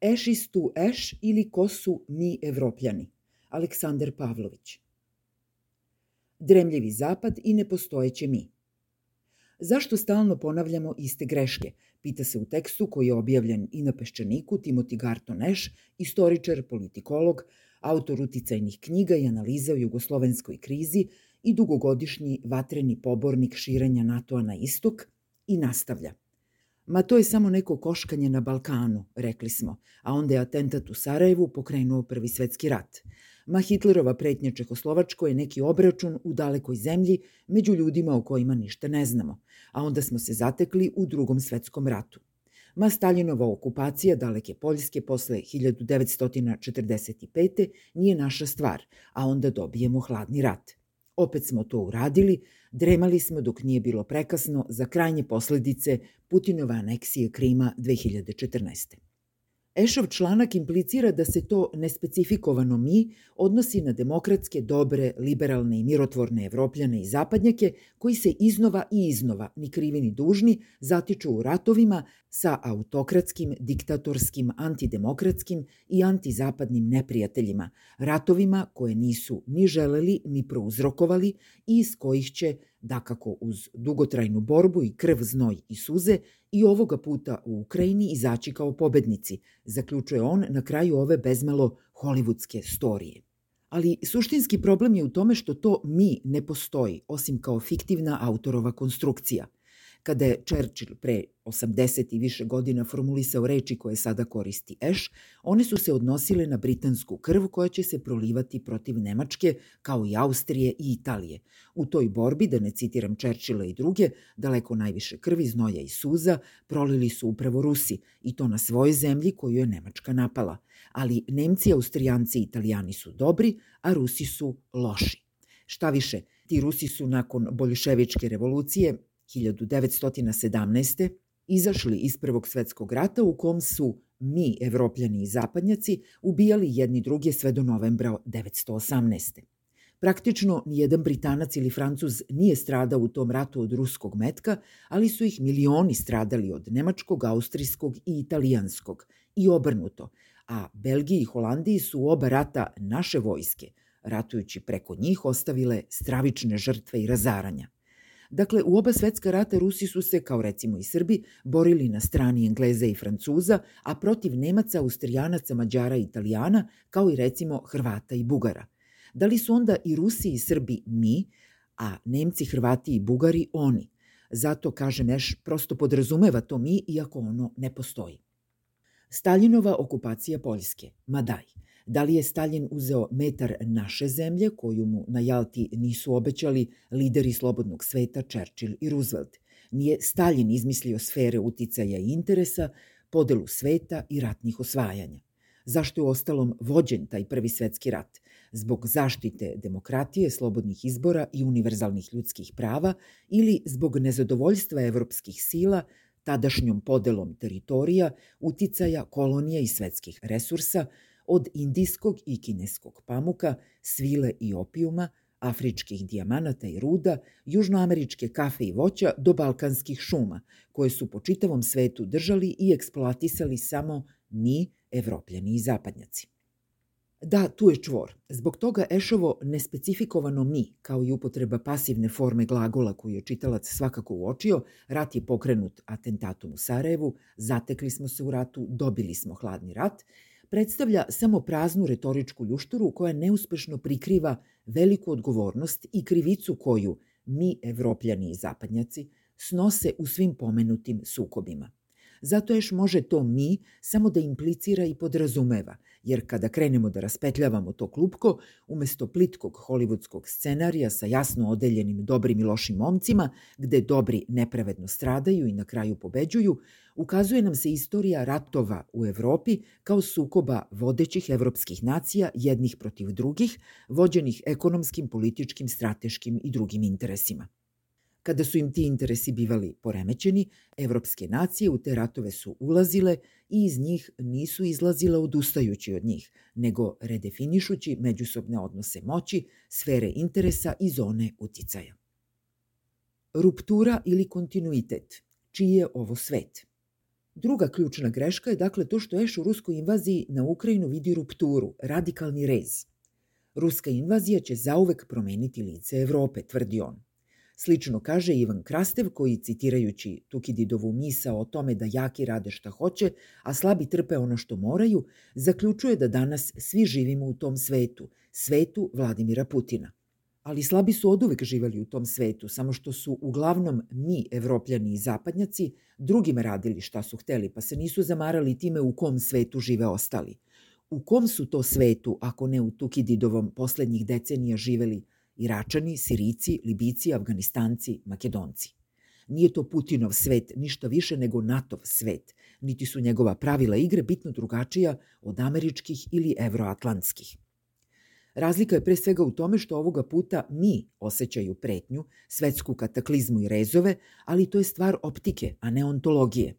Ešistu eš ili ko su mi evropljani? Aleksandar Pavlović. Dremljivi zapad i nepostojeće mi. Zašto stalno ponavljamo iste greške? Pita se u tekstu koji je objavljen i na Peščaniku Timothy Garton Eš, istoričar, politikolog, autor uticajnih knjiga i analiza o jugoslovenskoj krizi i dugogodišnji vatreni pobornik širenja NATO-a na istok i nastavlja – Ma to je samo neko koškanje na Balkanu, rekli smo, a onda je atentat u Sarajevu pokrenuo Prvi svetski rat. Ma Hitlerova pretnja Čehoslovačkoj je neki obračun u dalekoj zemlji među ljudima o kojima ništa ne znamo, a onda smo se zatekli u drugom svetskom ratu. Ma Staljinova okupacija daleke Poljske posle 1945. nije naša stvar, a onda dobijemo hladni rat. Opet smo to uradili, dremali smo dok nije bilo prekasno za krajnje posledice Putinove aneksije Krima 2014. Ešov članak implicira da se to nespecifikovano mi odnosi na demokratske, dobre, liberalne i mirotvorne evropljane i zapadnjake koji se iznova i iznova, ni krivi ni dužni, zatiču u ratovima sa autokratskim, diktatorskim, antidemokratskim i antizapadnim neprijateljima, ratovima koje nisu ni želeli ni prouzrokovali i iz kojih će dakako uz dugotrajnu borbu i krv, znoj i suze, i ovoga puta u Ukrajini izaći kao pobednici, zaključuje on na kraju ove bezmalo hollywoodske storije. Ali suštinski problem je u tome što to mi ne postoji, osim kao fiktivna autorova konstrukcija. Kada je Churchill pre 80 i više godina formulisao reči koje sada koristi Eš, one su se odnosile na britansku krv koja će se prolivati protiv Nemačke, kao i Austrije i Italije. U toj borbi, da ne citiram Churchilla i druge, daleko najviše krvi, znoja i suza prolili su upravo Rusi, i to na svojoj zemlji koju je Nemačka napala. Ali Nemci, Austrijanci i Italijani su dobri, a Rusi su loši. Šta više, ti Rusi su nakon bolševičke revolucije 1917. izašli iz Prvog svetskog rata u kom su mi, evropljani i zapadnjaci, ubijali jedni druge sve do novembra 1918. Praktično nijedan Britanac ili Francuz nije stradao u tom ratu od ruskog metka, ali su ih milioni stradali od nemačkog, austrijskog i italijanskog i obrnuto, a Belgiji i Holandiji su oba rata naše vojske, ratujući preko njih ostavile stravične žrtve i razaranja. Dakle, u oba svetska rata Rusi su se, kao recimo i Srbi, borili na strani Engleza i Francuza, a protiv Nemaca, Austrijanaca, Mađara i Italijana, kao i recimo Hrvata i Bugara. Da li su onda i Rusi i Srbi mi, a Nemci, Hrvati i Bugari oni? Zato, kaže Meš, prosto podrazumeva to mi, iako ono ne postoji. Staljinova okupacija Poljske, Madaj – Da li je Stalin uzeo metar naše zemlje, koju mu na Jalti nisu obećali lideri slobodnog sveta Churchill i Roosevelt? Nije Stalin izmislio sfere uticaja i interesa, podelu sveta i ratnih osvajanja? Zašto je ostalom vođen taj prvi svetski rat? Zbog zaštite demokratije, slobodnih izbora i univerzalnih ljudskih prava ili zbog nezadovoljstva evropskih sila tadašnjom podelom teritorija, uticaja, kolonija i svetskih resursa, od indijskog i kineskog pamuka, svile i opijuma, afričkih dijamanata i ruda, južnoameričke kafe i voća do balkanskih šuma, koje su po čitavom svetu držali i eksploatisali samo mi, evropljani i zapadnjaci. Da, tu je čvor. Zbog toga Ešovo nespecifikovano mi, kao i upotreba pasivne forme glagola koju je čitalac svakako uočio, rat je pokrenut atentatom u Sarajevu, zatekli smo se u ratu, dobili smo hladni rat predstavlja samo praznu retoričku ljušturu koja neuspešno prikriva veliku odgovornost i krivicu koju mi, evropljani i zapadnjaci, snose u svim pomenutim sukobima. Zato još može to mi samo da implicira i podrazumeva, jer kada krenemo da raspetljavamo to klupko, umesto plitkog hollywoodskog scenarija sa jasno odeljenim dobrim i lošim momcima, gde dobri nepravedno stradaju i na kraju pobeđuju, ukazuje nam se istorija ratova u Evropi kao sukoba vodećih evropskih nacija jednih protiv drugih, vođenih ekonomskim, političkim, strateškim i drugim interesima. Kada su im ti interesi bivali poremećeni, evropske nacije u te ratove su ulazile i iz njih nisu izlazile odustajući od njih, nego redefinišući međusobne odnose moći, sfere interesa i zone uticaja. Ruptura ili kontinuitet. Čiji je ovo svet? Druga ključna greška je dakle to što Eš u ruskoj invaziji na Ukrajinu vidi rupturu, radikalni rez. Ruska invazija će zauvek promeniti lice Evrope, tvrdi on. Slično kaže Ivan Krastev koji, citirajući Tukididovu misa o tome da jaki rade šta hoće, a slabi trpe ono što moraju, zaključuje da danas svi živimo u tom svetu, svetu Vladimira Putina. Ali slabi su oduvek živeli u tom svetu, samo što su uglavnom mi, evropljani i zapadnjaci, drugima radili šta su hteli, pa se nisu zamarali time u kom svetu žive ostali. U kom su to svetu, ako ne u Tukididovom poslednjih decenija živeli Iračani, Sirici, Libici, Afganistanci, Makedonci. Nije to Putinov svet ništa više nego NATOV svet, niti su njegova pravila igre bitno drugačija od američkih ili evroatlantskih. Razlika je pre svega u tome što ovoga puta mi osjećaju pretnju, svetsku kataklizmu i rezove, ali to je stvar optike, a ne ontologije.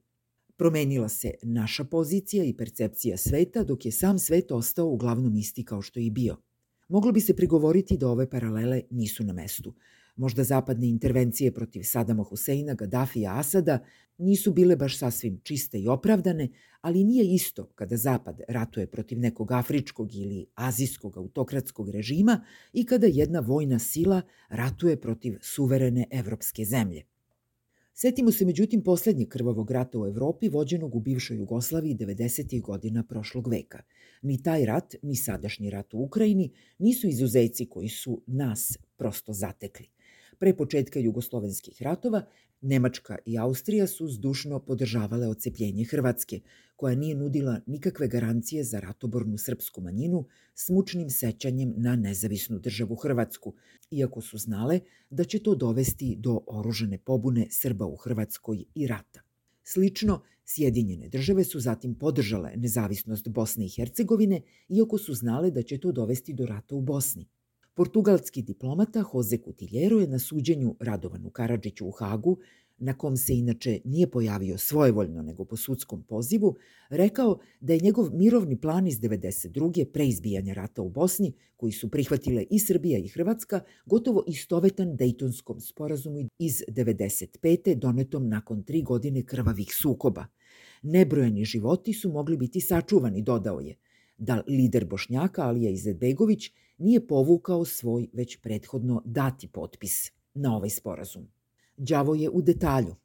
Promenila se naša pozicija i percepcija sveta, dok je sam svet ostao uglavnom isti kao što je i bio – Moglo bi se prigovoriti da ove paralele nisu na mestu. Možda zapadne intervencije protiv Sadama Huseina, Gaddafija, Asada nisu bile baš sasvim čiste i opravdane, ali nije isto kada Zapad ratuje protiv nekog afričkog ili azijskog autokratskog režima i kada jedna vojna sila ratuje protiv suverene evropske zemlje. Setimo se međutim poslednjeg krvavog rata u Evropi vođenog u bivšoj Jugoslaviji 90. godina prošlog veka. Ni taj rat, ni sadašnji rat u Ukrajini nisu izuzeci koji su nas prosto zatekli. Pre početka jugoslovenskih ratova, Nemačka i Austrija su zdušno podržavale ocepljenje Hrvatske, koja nije nudila nikakve garancije za ratobornu srpsku manjinu s mučnim sećanjem na nezavisnu državu Hrvatsku, iako su znale da će to dovesti do oružane pobune Srba u Hrvatskoj i rata. Slično, Sjedinjene države su zatim podržale nezavisnost Bosne i Hercegovine, iako su znale da će to dovesti do rata u Bosni. Portugalski diplomata Jose Cutiljero je na suđenju Radovanu Karadžiću u Hagu, na kom se inače nije pojavio svojevoljno nego po sudskom pozivu, rekao da je njegov mirovni plan iz 92. pre izbijanja rata u Bosni, koji su prihvatile i Srbija i Hrvatska, gotovo istovetan Dejtonskom sporazumu iz 95. donetom nakon tri godine krvavih sukoba. Nebrojeni životi su mogli biti sačuvani, dodao je, da lider Bošnjaka Alija Izetbegović nije povukao svoj već prethodno dati potpis na ovaj sporazum. Đavo je u detalju.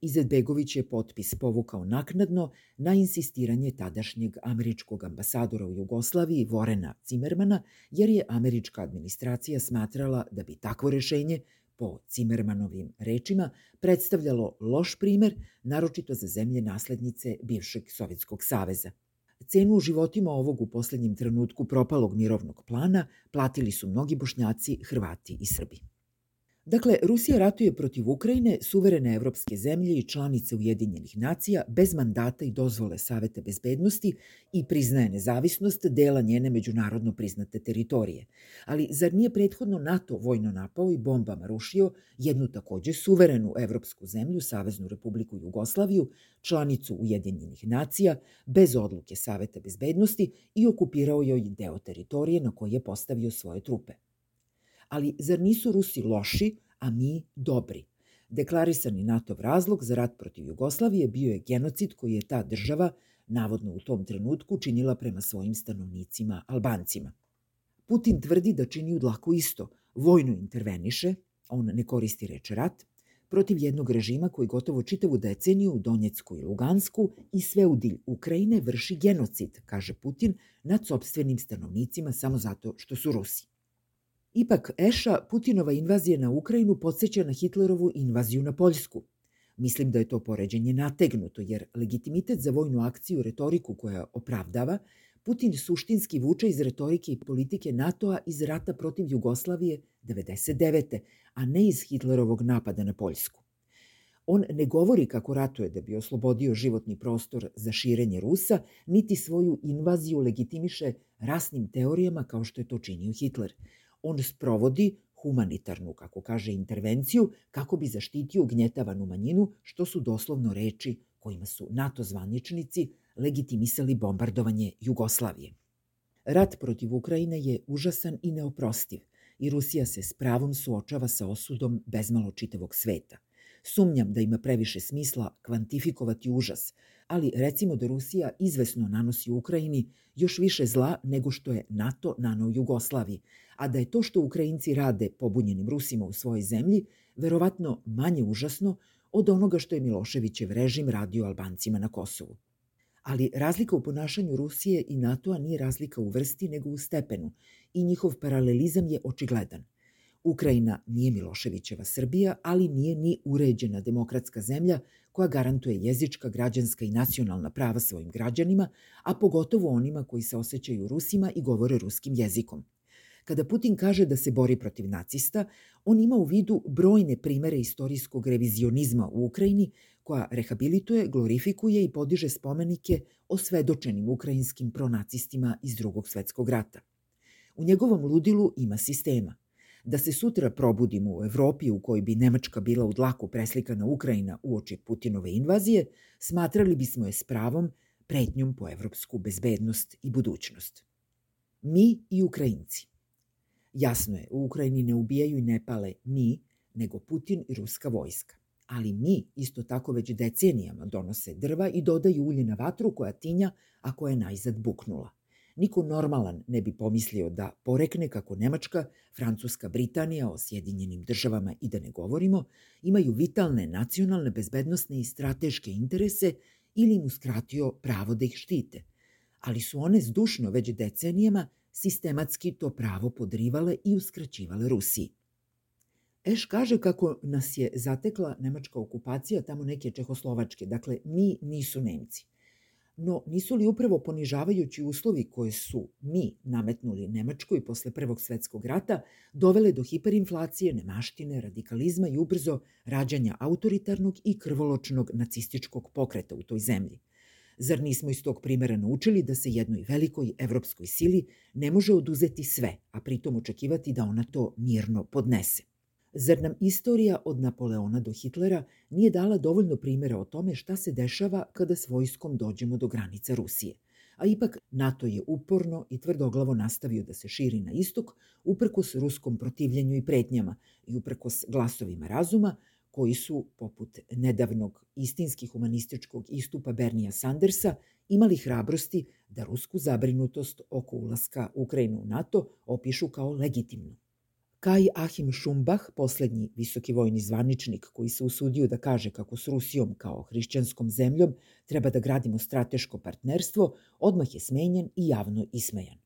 Izetbegović je potpis povukao naknadno na insistiranje tadašnjeg američkog ambasadora u Jugoslaviji Vorena Cimermana, jer je američka administracija smatrala da bi takvo rešenje po Cimermanovim rečima, predstavljalo loš primer, naročito za zemlje naslednice bivšeg Sovjetskog saveza – Cenu u životima ovog u poslednjem trenutku propalog mirovnog plana platili su mnogi bošnjaci, Hrvati i Srbi. Dakle, Rusija ratuje protiv Ukrajine, suverene evropske zemlje i članice Ujedinjenih nacija bez mandata i dozvole Saveta bezbednosti i priznaje nezavisnost dela njene međunarodno priznate teritorije. Ali zar nije prethodno NATO vojno napao i bombama rušio jednu takođe suverenu evropsku zemlju, Saveznu republiku Jugoslaviju, članicu Ujedinjenih nacija, bez odluke Saveta bezbednosti i okupirao joj deo teritorije na koji je postavio svoje trupe? Ali zar nisu Rusi loši, a mi dobri? Deklarisani NATO razlog za rat protiv Jugoslavije bio je genocid koji je ta država, navodno u tom trenutku, činila prema svojim stanovnicima Albancima. Putin tvrdi da čini u isto, vojno interveniše, on ne koristi reč rat, protiv jednog režima koji gotovo čitavu deceniju u Donjecku i Lugansku i sve u dilj Ukrajine vrši genocid, kaže Putin, nad sobstvenim stanovnicima samo zato što su Rusi. Ipak, Eša, Putinova invazija na Ukrajinu podsjeća na Hitlerovu invaziju na Poljsku. Mislim da je to poređenje nategnuto, jer legitimitet za vojnu akciju, retoriku koja opravdava, Putin suštinski vuče iz retorike i politike NATO-a iz rata protiv Jugoslavije 99. a ne iz Hitlerovog napada na Poljsku. On ne govori kako ratuje da bi oslobodio životni prostor za širenje Rusa, niti svoju invaziju legitimiše rasnim teorijama kao što je to činio Hitler – on sprovodi humanitarnu, kako kaže, intervenciju kako bi zaštitio ugnjetavanu manjinu, što su doslovno reči kojima su NATO zvaničnici legitimisali bombardovanje Jugoslavije. Rat protiv Ukrajine je užasan i neoprostiv i Rusija se s pravom suočava sa osudom bezmalo čitavog sveta. Sumnjam da ima previše smisla kvantifikovati užas, ali recimo da Rusija izvesno nanosi Ukrajini još više zla nego što je NATO nanao Jugoslaviji, a da je to što Ukrajinci rade pobunjenim Rusima u svojoj zemlji verovatno manje užasno od onoga što je Miloševićev režim radio Albancima na Kosovu. Ali razlika u ponašanju Rusije i NATO-a nije razlika u vrsti nego u stepenu i njihov paralelizam je očigledan. Ukrajina nije Miloševićeva Srbija, ali nije ni uređena demokratska zemlja koja garantuje jezička, građanska i nacionalna prava svojim građanima, a pogotovo onima koji se osjećaju Rusima i govore ruskim jezikom. Kada Putin kaže da se bori protiv nacista, on ima u vidu brojne primere istorijskog revizionizma u Ukrajini koja rehabilituje, glorifikuje i podiže spomenike o svedočenim ukrajinskim pronacistima iz drugog svetskog rata. U njegovom ludilu ima sistema. Da se sutra probudimo u Evropi u kojoj bi Nemačka bila u dlaku preslikana Ukrajina uoči Putinove invazije, smatrali bismo je s pravom pretnjom po evropsku bezbednost i budućnost. Mi i Ukrajinci. Jasno je, u Ukrajini ne ubijaju i ne pale mi, nego Putin i ruska vojska. Ali mi isto tako već decenijama donose drva i dodaju ulje na vatru koja tinja, a koja je najzad buknula. Niko normalan ne bi pomislio da porekne kako Nemačka, Francuska, Britanija o Sjedinjenim državama i da ne govorimo, imaju vitalne nacionalne, bezbednostne i strateške interese ili im uskratio pravo da ih štite. Ali su one zdušno već decenijama sistematski to pravo podrivale i uskraćivale Rusiji. Eš kaže kako nas je zatekla nemačka okupacija tamo neke Čehoslovačke, dakle mi nisu Nemci. No nisu li upravo ponižavajući uslovi koje su mi nametnuli Nemačkoj posle Prvog svetskog rata dovele do hiperinflacije, nemaštine, radikalizma i ubrzo rađanja autoritarnog i krvoločnog nacističkog pokreta u toj zemlji – Zar nismo iz tog primera naučili da se jednoj velikoj evropskoj sili ne može oduzeti sve, a pritom očekivati da ona to mirno podnese? Zar nam istorija od Napoleona do Hitlera nije dala dovoljno primjera o tome šta se dešava kada s vojskom dođemo do granica Rusije? A ipak NATO je uporno i tvrdoglavo nastavio da se širi na istok, uprkos ruskom protivljenju i pretnjama i uprkos glasovima razuma, koji su, poput nedavnog istinski humanističkog istupa Bernija Sandersa, imali hrabrosti da rusku zabrinutost oko ulaska Ukrajine u NATO opišu kao legitimnu. Kaj Ahim Šumbah, poslednji visoki vojni zvaničnik koji se usudio da kaže kako s Rusijom kao hrišćanskom zemljom treba da gradimo strateško partnerstvo, odmah je smenjen i javno ismejan.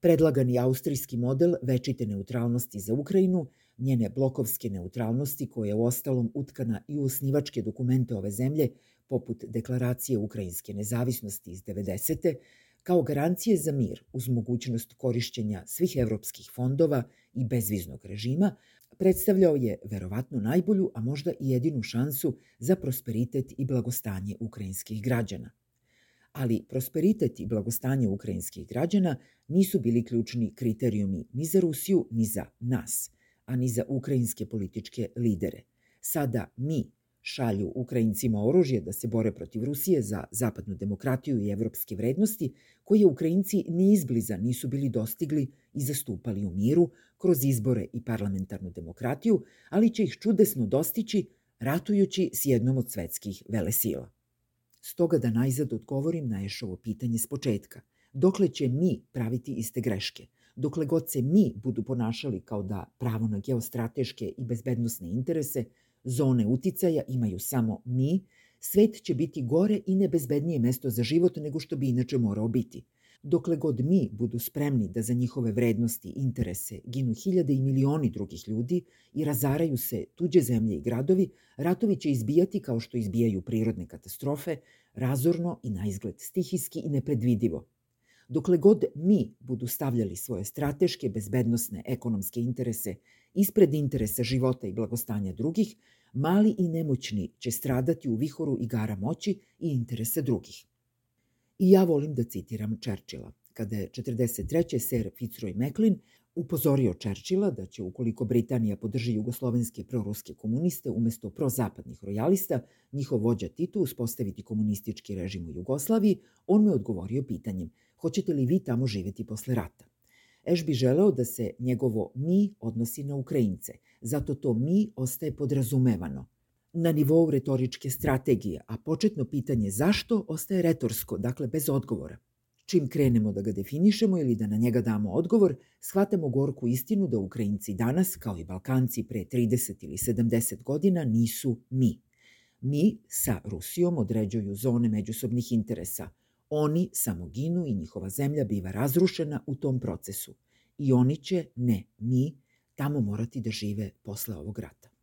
Predlagani austrijski model večite neutralnosti za Ukrajinu njene blokovske neutralnosti koja je u ostalom utkana i u osnivačke dokumente ove zemlje, poput deklaracije ukrajinske nezavisnosti iz 90. kao garancije za mir uz mogućnost korišćenja svih evropskih fondova i bezviznog režima, predstavljao je verovatno najbolju, a možda i jedinu šansu za prosperitet i blagostanje ukrajinskih građana. Ali prosperitet i blagostanje ukrajinskih građana nisu bili ključni kriterijumi ni za Rusiju, ni za nas – a ni za ukrajinske političke lidere. Sada mi šalju Ukrajincima oružje da se bore protiv Rusije za zapadnu demokratiju i evropske vrednosti, koje Ukrajinci ni izbliza nisu bili dostigli i zastupali u miru kroz izbore i parlamentarnu demokratiju, ali će ih čudesno dostići ratujući s jednom od svetskih velesila. Stoga da najzad odgovorim na Ešovo pitanje s početka. Dokle će mi praviti iste greške? dokle god se mi budu ponašali kao da pravo na geostrateške i bezbednostne interese, zone uticaja imaju samo mi, svet će biti gore i nebezbednije mesto za život nego što bi inače morao biti. Dokle god mi budu spremni da za njihove vrednosti, interese ginu hiljade i milioni drugih ljudi i razaraju se tuđe zemlje i gradovi, ratovi će izbijati kao što izbijaju prirodne katastrofe, razorno i na izgled stihijski i nepredvidivo – Dokle god mi budu stavljali svoje strateške, bezbednostne, ekonomske interese ispred interesa života i blagostanja drugih, mali i nemoćni će stradati u vihoru igara moći i interesa drugih. I ja volim da citiram Čerčila, kada je 43. ser Fitzroy Macklin upozorio Čerčila da će ukoliko Britanija podrži jugoslovenske proruske komuniste umesto prozapadnih rojalista, njihov vođa Tito uspostaviti komunistički režim u Jugoslaviji, on me odgovorio pitanjem – hoćete li vi tamo živeti posle rata. Eš bi želeo da se njegovo mi odnosi na Ukrajince, zato to mi ostaje podrazumevano. na nivou retoričke strategije, a početno pitanje zašto ostaje retorsko, dakle bez odgovora. Čim krenemo da ga definišemo ili da na njega damo odgovor, shvatamo gorku istinu da Ukrajinci danas, kao i Balkanci pre 30 ili 70 godina, nisu mi. Mi sa Rusijom određuju zone međusobnih interesa. Oni samo ginu i njihova zemlja biva razrušena u tom procesu. I oni će, ne mi, tamo morati da žive posle ovog rata.